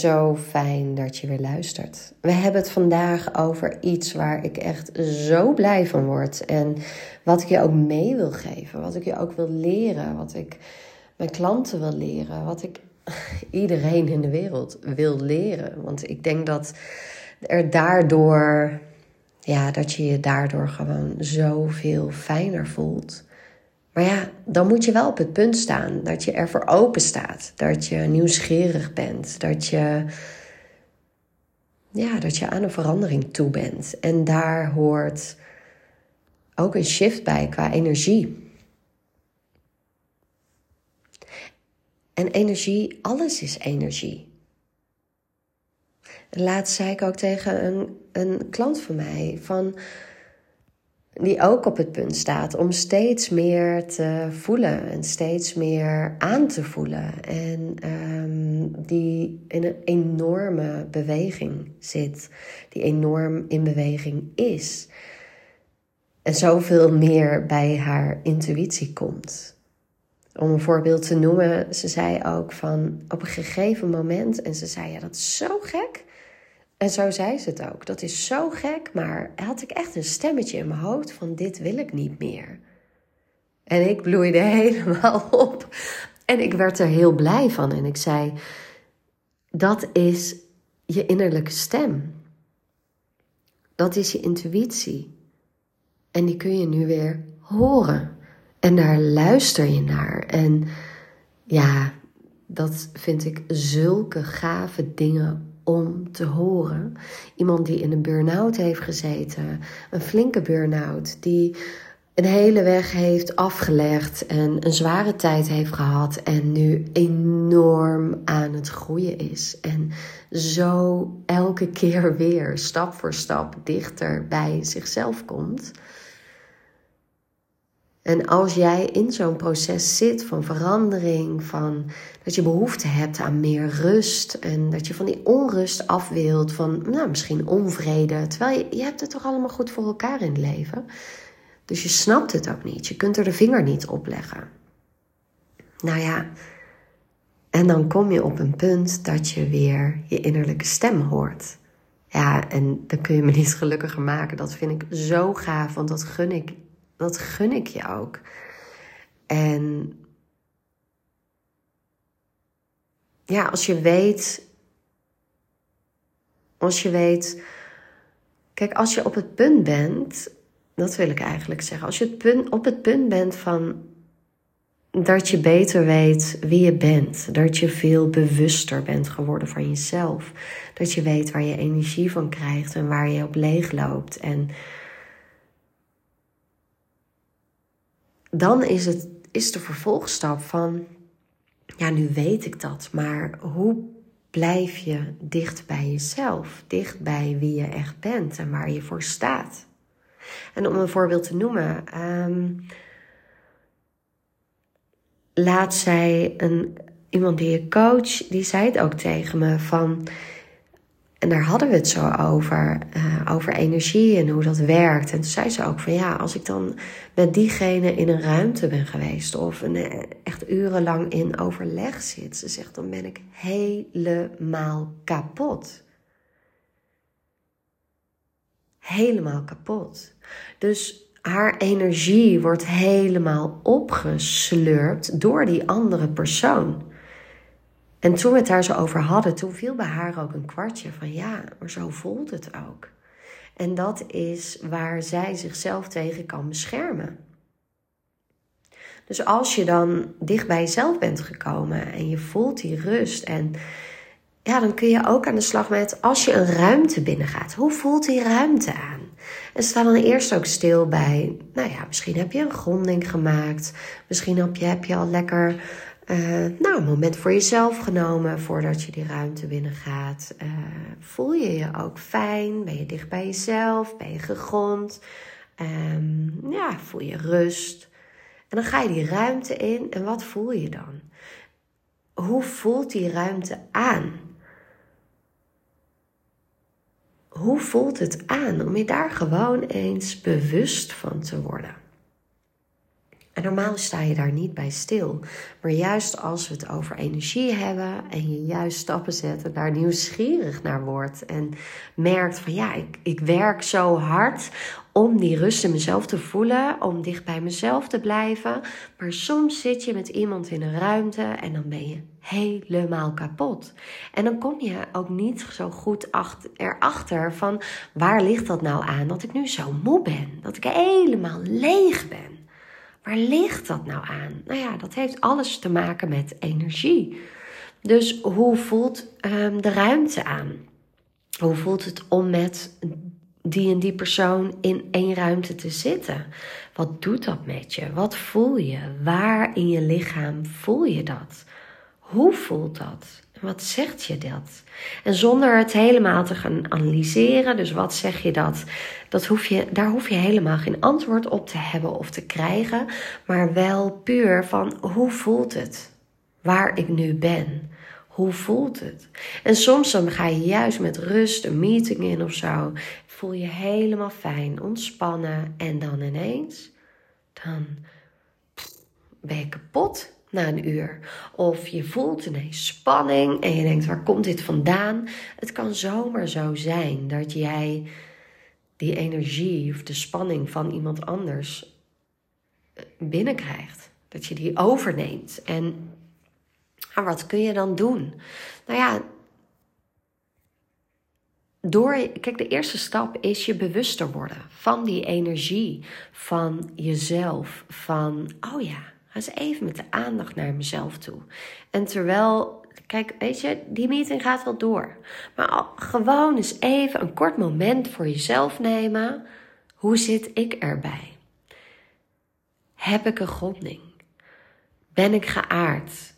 zo fijn dat je weer luistert. We hebben het vandaag over iets waar ik echt zo blij van word. En wat ik je ook mee wil geven. Wat ik je ook wil leren. Wat ik mijn klanten wil leren. Wat ik iedereen in de wereld wil leren. Want ik denk dat er daardoor. Ja, dat je je daardoor gewoon zoveel fijner voelt. Maar ja, dan moet je wel op het punt staan dat je ervoor open staat. Dat je nieuwsgierig bent. Dat je, ja, dat je aan een verandering toe bent. En daar hoort ook een shift bij qua energie. En energie, alles is energie. Laatst zei ik ook tegen een, een klant van mij van die ook op het punt staat om steeds meer te voelen en steeds meer aan te voelen. En um, die in een enorme beweging zit, die enorm in beweging is. En zoveel meer bij haar intuïtie komt. Om een voorbeeld te noemen, ze zei ook van op een gegeven moment, en ze zei ja, dat is zo gek. En zo zei ze het ook. Dat is zo gek, maar had ik echt een stemmetje in mijn hoofd van dit wil ik niet meer. En ik bloeide helemaal op. En ik werd er heel blij van. En ik zei, dat is je innerlijke stem. Dat is je intuïtie. En die kun je nu weer horen. En daar luister je naar. En ja, dat vind ik zulke gave dingen om te horen. Iemand die in een burn-out heeft gezeten, een flinke burn-out, die een hele weg heeft afgelegd en een zware tijd heeft gehad en nu enorm aan het groeien is. En zo elke keer weer stap voor stap dichter bij zichzelf komt. En als jij in zo'n proces zit van verandering, van dat je behoefte hebt aan meer rust en dat je van die onrust af wilt, van nou, misschien onvrede, terwijl je, je hebt het toch allemaal goed voor elkaar in het leven. Dus je snapt het ook niet, je kunt er de vinger niet op leggen. Nou ja, en dan kom je op een punt dat je weer je innerlijke stem hoort. Ja, en dan kun je me niet gelukkiger maken. Dat vind ik zo gaaf, want dat gun ik dat gun ik je ook. En ja, als je weet, als je weet, kijk, als je op het punt bent, dat wil ik eigenlijk zeggen, als je het punt, op het punt bent van dat je beter weet wie je bent, dat je veel bewuster bent geworden van jezelf, dat je weet waar je energie van krijgt en waar je op leeg loopt en dan is, het, is de vervolgstap van, ja, nu weet ik dat, maar hoe blijf je dicht bij jezelf, dicht bij wie je echt bent en waar je voor staat? En om een voorbeeld te noemen, um, laatst zei een, iemand die je coach, die zei het ook tegen me van en daar hadden we het zo over, uh, over energie en hoe dat werkt. En toen zei ze ook van ja, als ik dan met diegene in een ruimte ben geweest of een, eh, echt urenlang in overleg zit, ze zegt dan ben ik helemaal kapot. Helemaal kapot. Dus haar energie wordt helemaal opgeslurpt door die andere persoon. En toen we het daar zo over hadden, toen viel bij haar ook een kwartje van ja, maar zo voelt het ook. En dat is waar zij zichzelf tegen kan beschermen. Dus als je dan dicht bij jezelf bent gekomen en je voelt die rust en ja, dan kun je ook aan de slag met als je een ruimte binnengaat. Hoe voelt die ruimte aan? En sta dan eerst ook stil bij, nou ja, misschien heb je een gronding gemaakt. Misschien heb je, heb je al lekker uh, nou, een moment voor jezelf genomen voordat je die ruimte binnengaat. Uh, voel je je ook fijn? Ben je dicht bij jezelf? Ben je gegrond? Um, ja, voel je rust? En dan ga je die ruimte in en wat voel je dan? Hoe voelt die ruimte aan? Hoe voelt het aan om je daar gewoon eens bewust van te worden? Normaal sta je daar niet bij stil. Maar juist als we het over energie hebben en je juist stappen zet en daar nieuwsgierig naar wordt en merkt van ja, ik, ik werk zo hard om die rust in mezelf te voelen, om dicht bij mezelf te blijven. Maar soms zit je met iemand in een ruimte en dan ben je helemaal kapot. En dan kom je ook niet zo goed achter, erachter van waar ligt dat nou aan dat ik nu zo moe ben, dat ik helemaal leeg ben. Waar ligt dat nou aan? Nou ja, dat heeft alles te maken met energie. Dus hoe voelt um, de ruimte aan? Hoe voelt het om met die en die persoon in één ruimte te zitten? Wat doet dat met je? Wat voel je? Waar in je lichaam voel je dat? Hoe voelt dat? Wat zegt je dat? En zonder het helemaal te gaan analyseren, dus wat zeg je dat? dat hoef je, daar hoef je helemaal geen antwoord op te hebben of te krijgen, maar wel puur van hoe voelt het? Waar ik nu ben. Hoe voelt het? En soms dan ga je juist met rust een meeting in of zo. Voel je helemaal fijn, ontspannen. En dan ineens, dan ben je kapot na een uur. Of je voelt ineens spanning en je denkt, waar komt dit vandaan? Het kan zomaar zo zijn dat jij die energie of de spanning van iemand anders eh, binnenkrijgt. Dat je die overneemt. En wat kun je dan doen? Nou ja, door, kijk, de eerste stap is je bewuster worden van die energie, van jezelf, van, oh ja, ga eens even met de aandacht naar mezelf toe. En terwijl, kijk, weet je, die meeting gaat wel door. Maar gewoon eens even een kort moment voor jezelf nemen. Hoe zit ik erbij? Heb ik een gronding? Ben ik geaard?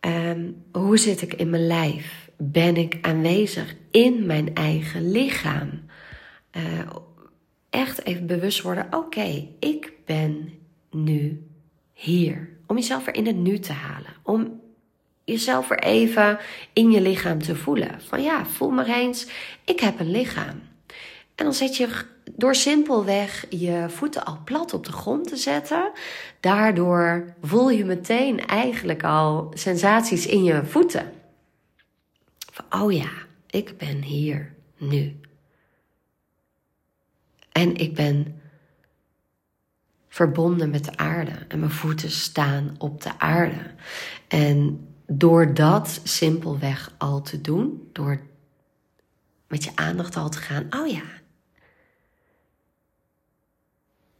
Ehm, hoe zit ik in mijn lijf? Ben ik aanwezig in mijn eigen lichaam? Uh, echt even bewust worden: oké, ik ben nu hier. Om jezelf er in het nu te halen. Om jezelf er even in je lichaam te voelen. Van ja, voel maar eens, ik heb een lichaam. En dan zet je door simpelweg je voeten al plat op de grond te zetten. Daardoor voel je meteen eigenlijk al sensaties in je voeten. Van, oh ja, ik ben hier nu. En ik ben verbonden met de aarde. En mijn voeten staan op de aarde. En door dat simpelweg al te doen, door met je aandacht al te gaan, oh ja,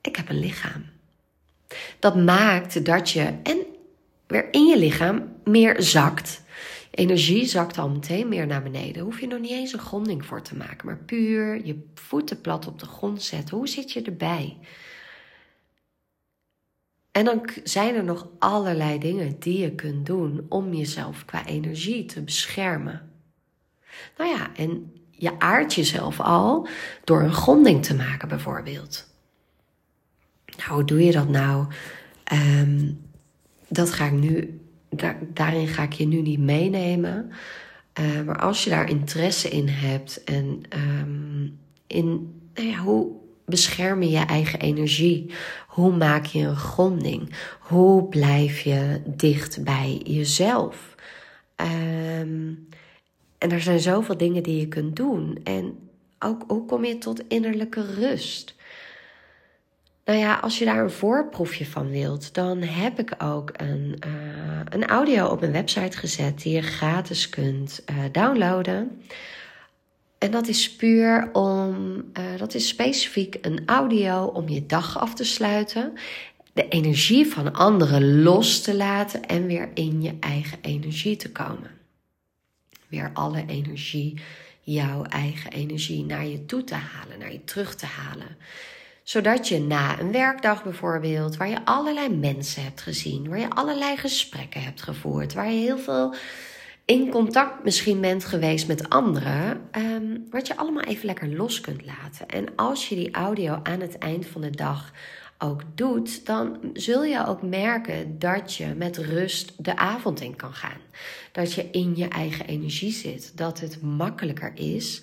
ik heb een lichaam. Dat maakt dat je en weer in je lichaam meer zakt. Energie zakt al meteen meer naar beneden. Hoef je nog niet eens een gronding voor te maken, maar puur je voeten plat op de grond zetten. Hoe zit je erbij? En dan zijn er nog allerlei dingen die je kunt doen om jezelf qua energie te beschermen. Nou ja, en je aardt jezelf al door een gronding te maken, bijvoorbeeld. Nou, hoe doe je dat nou? Ehm, dat ga ik nu, daarin ga ik je nu niet meenemen. Uh, maar als je daar interesse in hebt en um, in nou ja, hoe bescherm je je eigen energie? Hoe maak je een gronding? Hoe blijf je dicht bij jezelf? Um, en er zijn zoveel dingen die je kunt doen. En ook hoe kom je tot innerlijke rust? Nou ja, als je daar een voorproefje van wilt, dan heb ik ook een, uh, een audio op mijn website gezet die je gratis kunt uh, downloaden. En dat is puur om, uh, dat is specifiek een audio om je dag af te sluiten, de energie van anderen los te laten en weer in je eigen energie te komen. Weer alle energie, jouw eigen energie naar je toe te halen, naar je terug te halen zodat je na een werkdag bijvoorbeeld, waar je allerlei mensen hebt gezien, waar je allerlei gesprekken hebt gevoerd, waar je heel veel in contact misschien bent geweest met anderen, um, wat je allemaal even lekker los kunt laten. En als je die audio aan het eind van de dag ook doet, dan zul je ook merken dat je met rust de avond in kan gaan. Dat je in je eigen energie zit. Dat het makkelijker is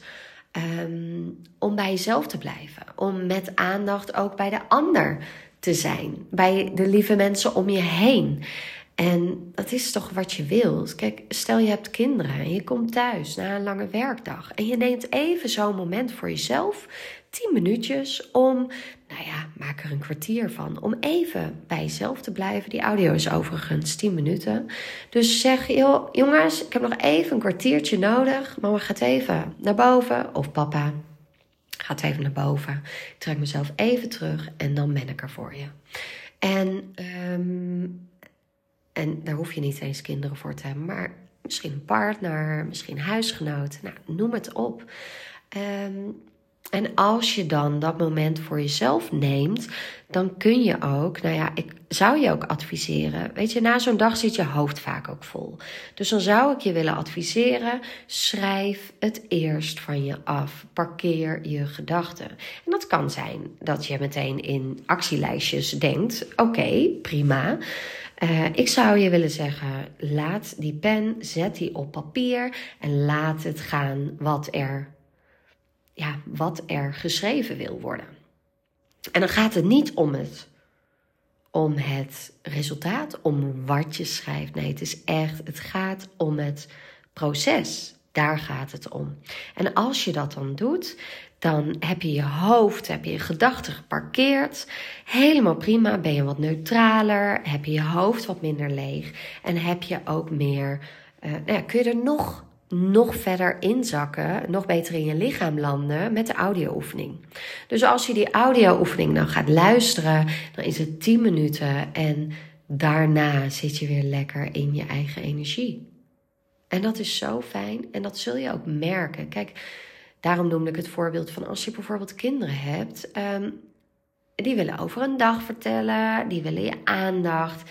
um, om bij jezelf te blijven. Om met aandacht ook bij de ander te zijn. Bij de lieve mensen om je heen. En dat is toch wat je wilt. Kijk, stel je hebt kinderen en je komt thuis na een lange werkdag. En je neemt even zo'n moment voor jezelf. 10 minuutjes om, nou ja, maak er een kwartier van. Om even bij jezelf te blijven. Die audio is overigens 10 minuten. Dus zeg, joh, jongens, ik heb nog even een kwartiertje nodig. Mama gaat even naar boven. Of papa gaat even naar boven. Ik trek mezelf even terug en dan ben ik er voor je. En, um, en daar hoef je niet eens kinderen voor te hebben. Maar misschien een partner, misschien huisgenoot. Nou, noem het op. Um, en als je dan dat moment voor jezelf neemt, dan kun je ook, nou ja, ik zou je ook adviseren. Weet je, na zo'n dag zit je hoofd vaak ook vol. Dus dan zou ik je willen adviseren: schrijf het eerst van je af. Parkeer je gedachten. En dat kan zijn dat je meteen in actielijstjes denkt: oké, prima. Uh, ik zou je willen zeggen: laat die pen, zet die op papier en laat het gaan wat er ja, wat er geschreven wil worden. En dan gaat het niet om het, om het resultaat, om wat je schrijft. Nee, het is echt, het gaat om het proces. Daar gaat het om. En als je dat dan doet, dan heb je je hoofd, heb je je gedachten geparkeerd. Helemaal prima, ben je wat neutraler, heb je je hoofd wat minder leeg en heb je ook meer, uh, nou ja, kun je er nog nog verder inzakken, nog beter in je lichaam landen met de audio-oefening. Dus als je die audio-oefening dan gaat luisteren, dan is het 10 minuten en daarna zit je weer lekker in je eigen energie. En dat is zo fijn en dat zul je ook merken. Kijk, daarom noemde ik het voorbeeld van als je bijvoorbeeld kinderen hebt, um, die willen over een dag vertellen, die willen je aandacht.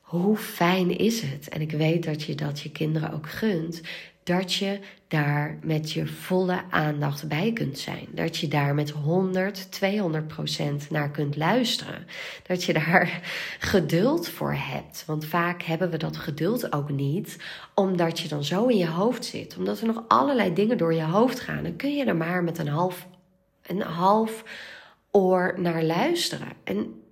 Hoe fijn is het? En ik weet dat je dat je kinderen ook gunt dat je daar met je volle aandacht bij kunt zijn. Dat je daar met 100, 200 procent naar kunt luisteren. Dat je daar geduld voor hebt. Want vaak hebben we dat geduld ook niet, omdat je dan zo in je hoofd zit. Omdat er nog allerlei dingen door je hoofd gaan. Dan kun je er maar met een half, een half oor naar luisteren. En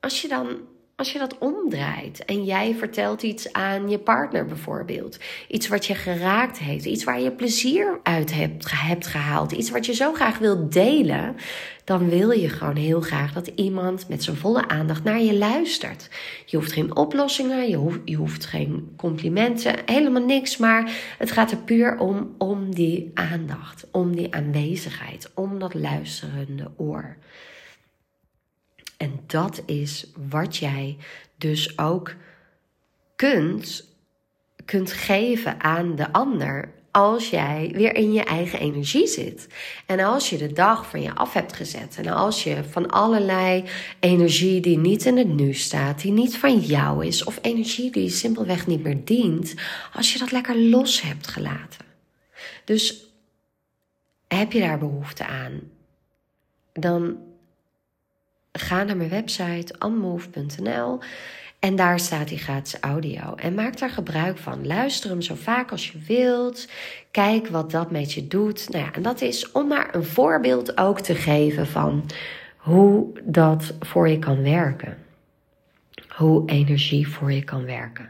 als je dan als je dat omdraait en jij vertelt iets aan je partner bijvoorbeeld, iets wat je geraakt heeft, iets waar je plezier uit hebt, gehaald, iets wat je zo graag wilt delen, dan wil je gewoon heel graag dat iemand met zijn volle aandacht naar je luistert. Je hoeft geen oplossingen, je hoeft, je hoeft geen complimenten, helemaal niks, maar het gaat er puur om, om die aandacht, om die aanwezigheid, om dat luisterende oor. En dat is wat jij dus ook kunt, kunt geven aan de ander als jij weer in je eigen energie zit. En als je de dag van je af hebt gezet. En als je van allerlei energie die niet in het nu staat, die niet van jou is, of energie die simpelweg niet meer dient, als je dat lekker los hebt gelaten. Dus heb je daar behoefte aan? Dan ga naar mijn website unmove.nl en daar staat die gratis audio. En maak daar gebruik van. Luister hem zo vaak als je wilt. Kijk wat dat met je doet. Nou ja, en dat is om maar een voorbeeld ook te geven van hoe dat voor je kan werken. Hoe energie voor je kan werken.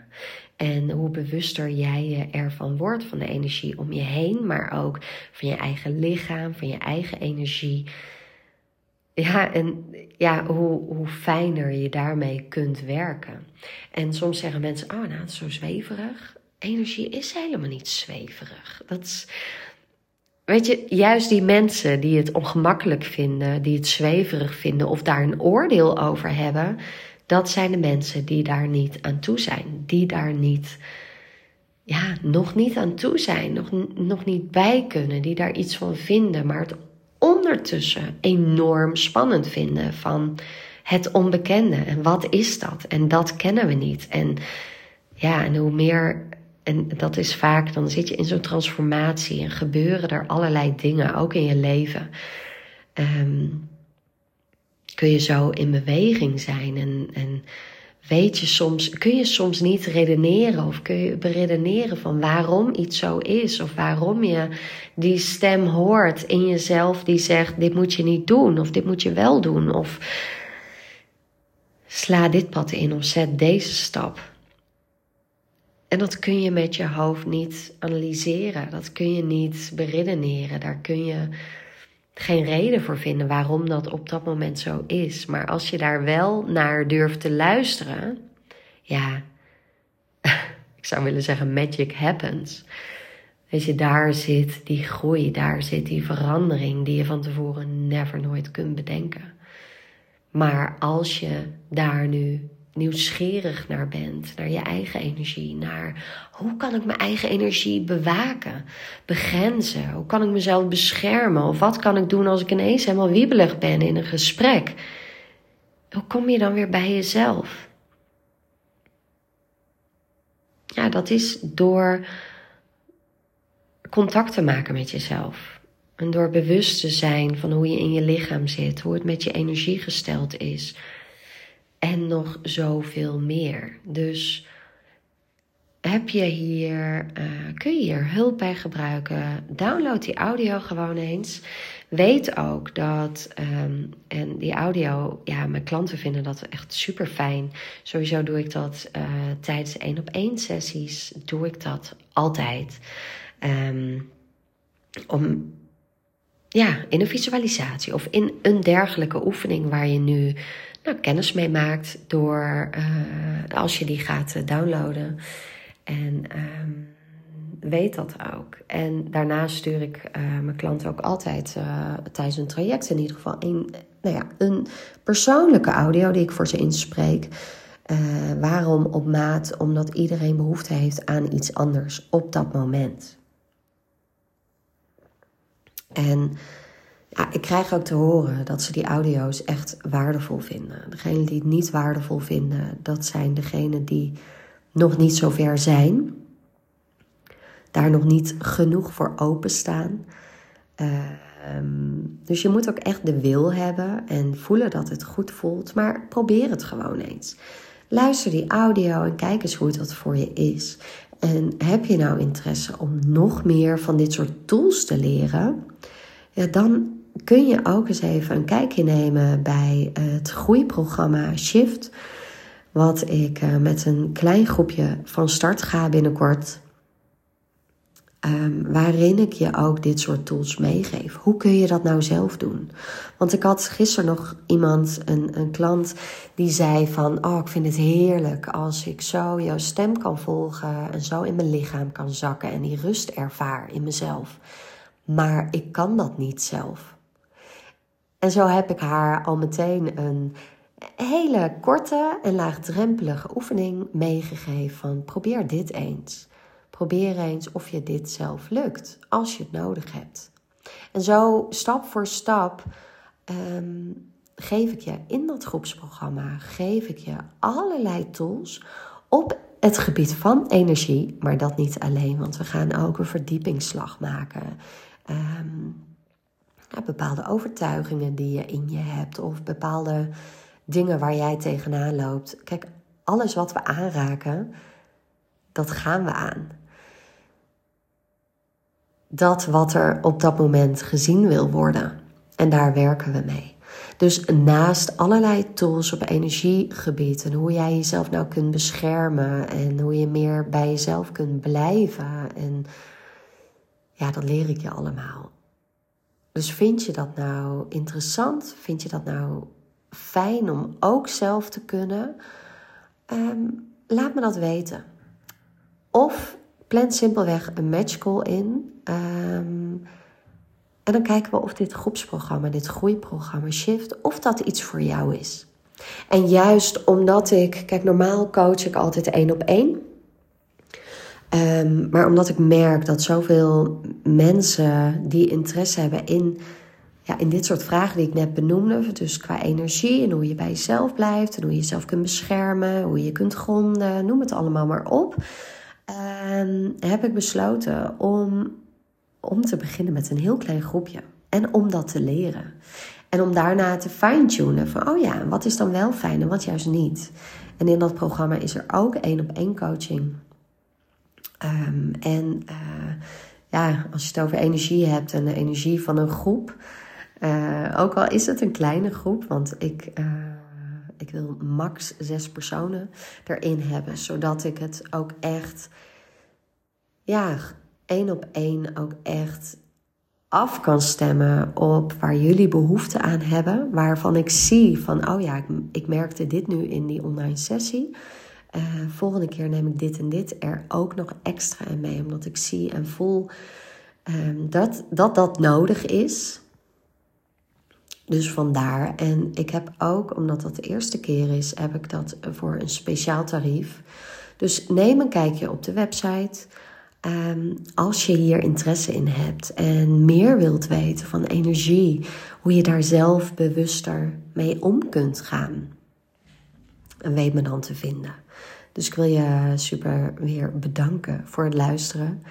En hoe bewuster jij je ervan wordt van de energie om je heen, maar ook van je eigen lichaam, van je eigen energie. Ja, en ja, hoe, hoe fijner je daarmee kunt werken. En soms zeggen mensen, oh nou, het is zo zweverig. Energie is helemaal niet zweverig. Dat is, weet je, juist die mensen die het ongemakkelijk vinden, die het zweverig vinden of daar een oordeel over hebben, dat zijn de mensen die daar niet aan toe zijn. Die daar niet, ja, nog niet aan toe zijn, nog, nog niet bij kunnen, die daar iets van vinden, maar het ondertussen enorm spannend vinden van het onbekende. En wat is dat? En dat kennen we niet. En ja, en hoe meer. En dat is vaak, dan zit je in zo'n transformatie en gebeuren er allerlei dingen, ook in je leven. Um, kun je zo in beweging zijn en, en weet je soms, kun je soms niet redeneren of kun je beredeneren van waarom iets zo is of waarom je die stem hoort in jezelf die zegt dit moet je niet doen of dit moet je wel doen of Sla dit pad in of zet deze stap. En dat kun je met je hoofd niet analyseren. Dat kun je niet beredeneren. Daar kun je geen reden voor vinden waarom dat op dat moment zo is. Maar als je daar wel naar durft te luisteren, ja, ik zou willen zeggen magic happens. Weet je, daar zit die groei, daar zit die verandering die je van tevoren never nooit kunt bedenken. Maar als je daar nu nieuwsgierig naar bent, naar je eigen energie, naar hoe kan ik mijn eigen energie bewaken, begrenzen, hoe kan ik mezelf beschermen of wat kan ik doen als ik ineens helemaal wiebelig ben in een gesprek. Hoe kom je dan weer bij jezelf? Ja, dat is door contact te maken met jezelf. En door bewust te zijn van hoe je in je lichaam zit, hoe het met je energie gesteld is. En nog zoveel meer. Dus heb je hier, uh, kun je hier hulp bij gebruiken? Download die audio gewoon eens. Weet ook dat, um, en die audio, ja, mijn klanten vinden dat echt super fijn. Sowieso doe ik dat uh, tijdens één op één sessies, doe ik dat altijd. Um, om ja, in een visualisatie of in een dergelijke oefening waar je nu nou, kennis mee maakt door uh, als je die gaat eh, downloaden. En um, weet dat ook. En daarnaast stuur ik uh, mijn klanten ook altijd tijdens een traject in ieder geval een, nou ja, een persoonlijke audio die ik voor ze inspreek. waarom op maat? Omdat iedereen behoefte heeft aan iets anders op dat moment. En ja, ik krijg ook te horen dat ze die audio's echt waardevol vinden. Degenen die het niet waardevol vinden, dat zijn degenen die nog niet zo ver zijn. Daar nog niet genoeg voor openstaan. Uh, dus je moet ook echt de wil hebben en voelen dat het goed voelt. Maar probeer het gewoon eens. Luister die audio en kijk eens hoe het dat voor je is. En heb je nou interesse om nog meer van dit soort tools te leren? Ja, dan kun je ook eens even een kijkje nemen bij het groeiprogramma Shift. Wat ik eh, met een klein groepje van start ga binnenkort. Um, waarin ik je ook dit soort tools meegeef. Hoe kun je dat nou zelf doen? Want ik had gisteren nog iemand, een, een klant, die zei van... Oh, ik vind het heerlijk als ik zo jouw stem kan volgen... en zo in mijn lichaam kan zakken en die rust ervaar in mezelf. Maar ik kan dat niet zelf. En zo heb ik haar al meteen een hele korte en laagdrempelige oefening meegegeven van probeer dit eens. Probeer eens of je dit zelf lukt, als je het nodig hebt. En zo stap voor stap ehm, geef ik je in dat groepsprogramma, geef ik je allerlei tools op het gebied van energie, maar dat niet alleen, want we gaan ook een verdiepingsslag maken. Um, bepaalde overtuigingen die je in je hebt of bepaalde dingen waar jij tegenaan loopt. Kijk, alles wat we aanraken, dat gaan we aan. Dat wat er op dat moment gezien wil worden. En daar werken we mee. Dus naast allerlei tools op energiegebied en hoe jij jezelf nou kunt beschermen en hoe je meer bij jezelf kunt blijven. En ja, dat leer ik je allemaal. Dus vind je dat nou interessant? Vind je dat nou fijn om ook zelf te kunnen? Ehm, laat me dat weten. Of plan simpelweg een matchcall in. Ehm, en dan kijken we of dit groepsprogramma, dit groeiprogramma Shift, of dat iets voor jou is. En juist omdat ik, kijk, normaal coach ik altijd één op één. Um, maar omdat ik merk dat zoveel mensen die interesse hebben in, ja, in dit soort vragen die ik net benoemde, dus qua energie en hoe je bij jezelf blijft en hoe je jezelf kunt beschermen, hoe je kunt gronden, noem het allemaal maar op, um, heb ik besloten om, om te beginnen met een heel klein groepje en om dat te leren. En om daarna te fine-tunen van, oh ja, wat is dan wel fijn en wat juist niet. En in dat programma is er ook één op één coaching Um, en uh, ja, als je het over energie hebt en de energie van een groep, uh, ook al is het een kleine groep, want ik, uh, Ik wil max zes personen erin hebben, zodat ik het ook echt, ja, één op één ook echt af kan stemmen op waar jullie behoefte aan hebben. Waarvan ik zie van, oh ja, ik, ik merkte dit nu in die online sessie. Uh, volgende keer neem ik dit en dit er ook nog extra in mee. Omdat ik zie en voel um, dat, dat dat nodig is. Dus vandaar. En ik heb ook, omdat dat de eerste keer is, heb ik dat voor een speciaal tarief. Dus neem een kijkje op de website. Um, als je hier interesse in hebt en meer wilt weten van energie, hoe je daar zelf bewuster mee om kunt gaan, en weet me dan te vinden. Dus ik wil je super weer bedanken voor het luisteren.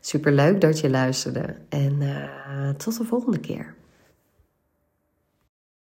Super leuk dat je luisterde en uh, tot de volgende keer.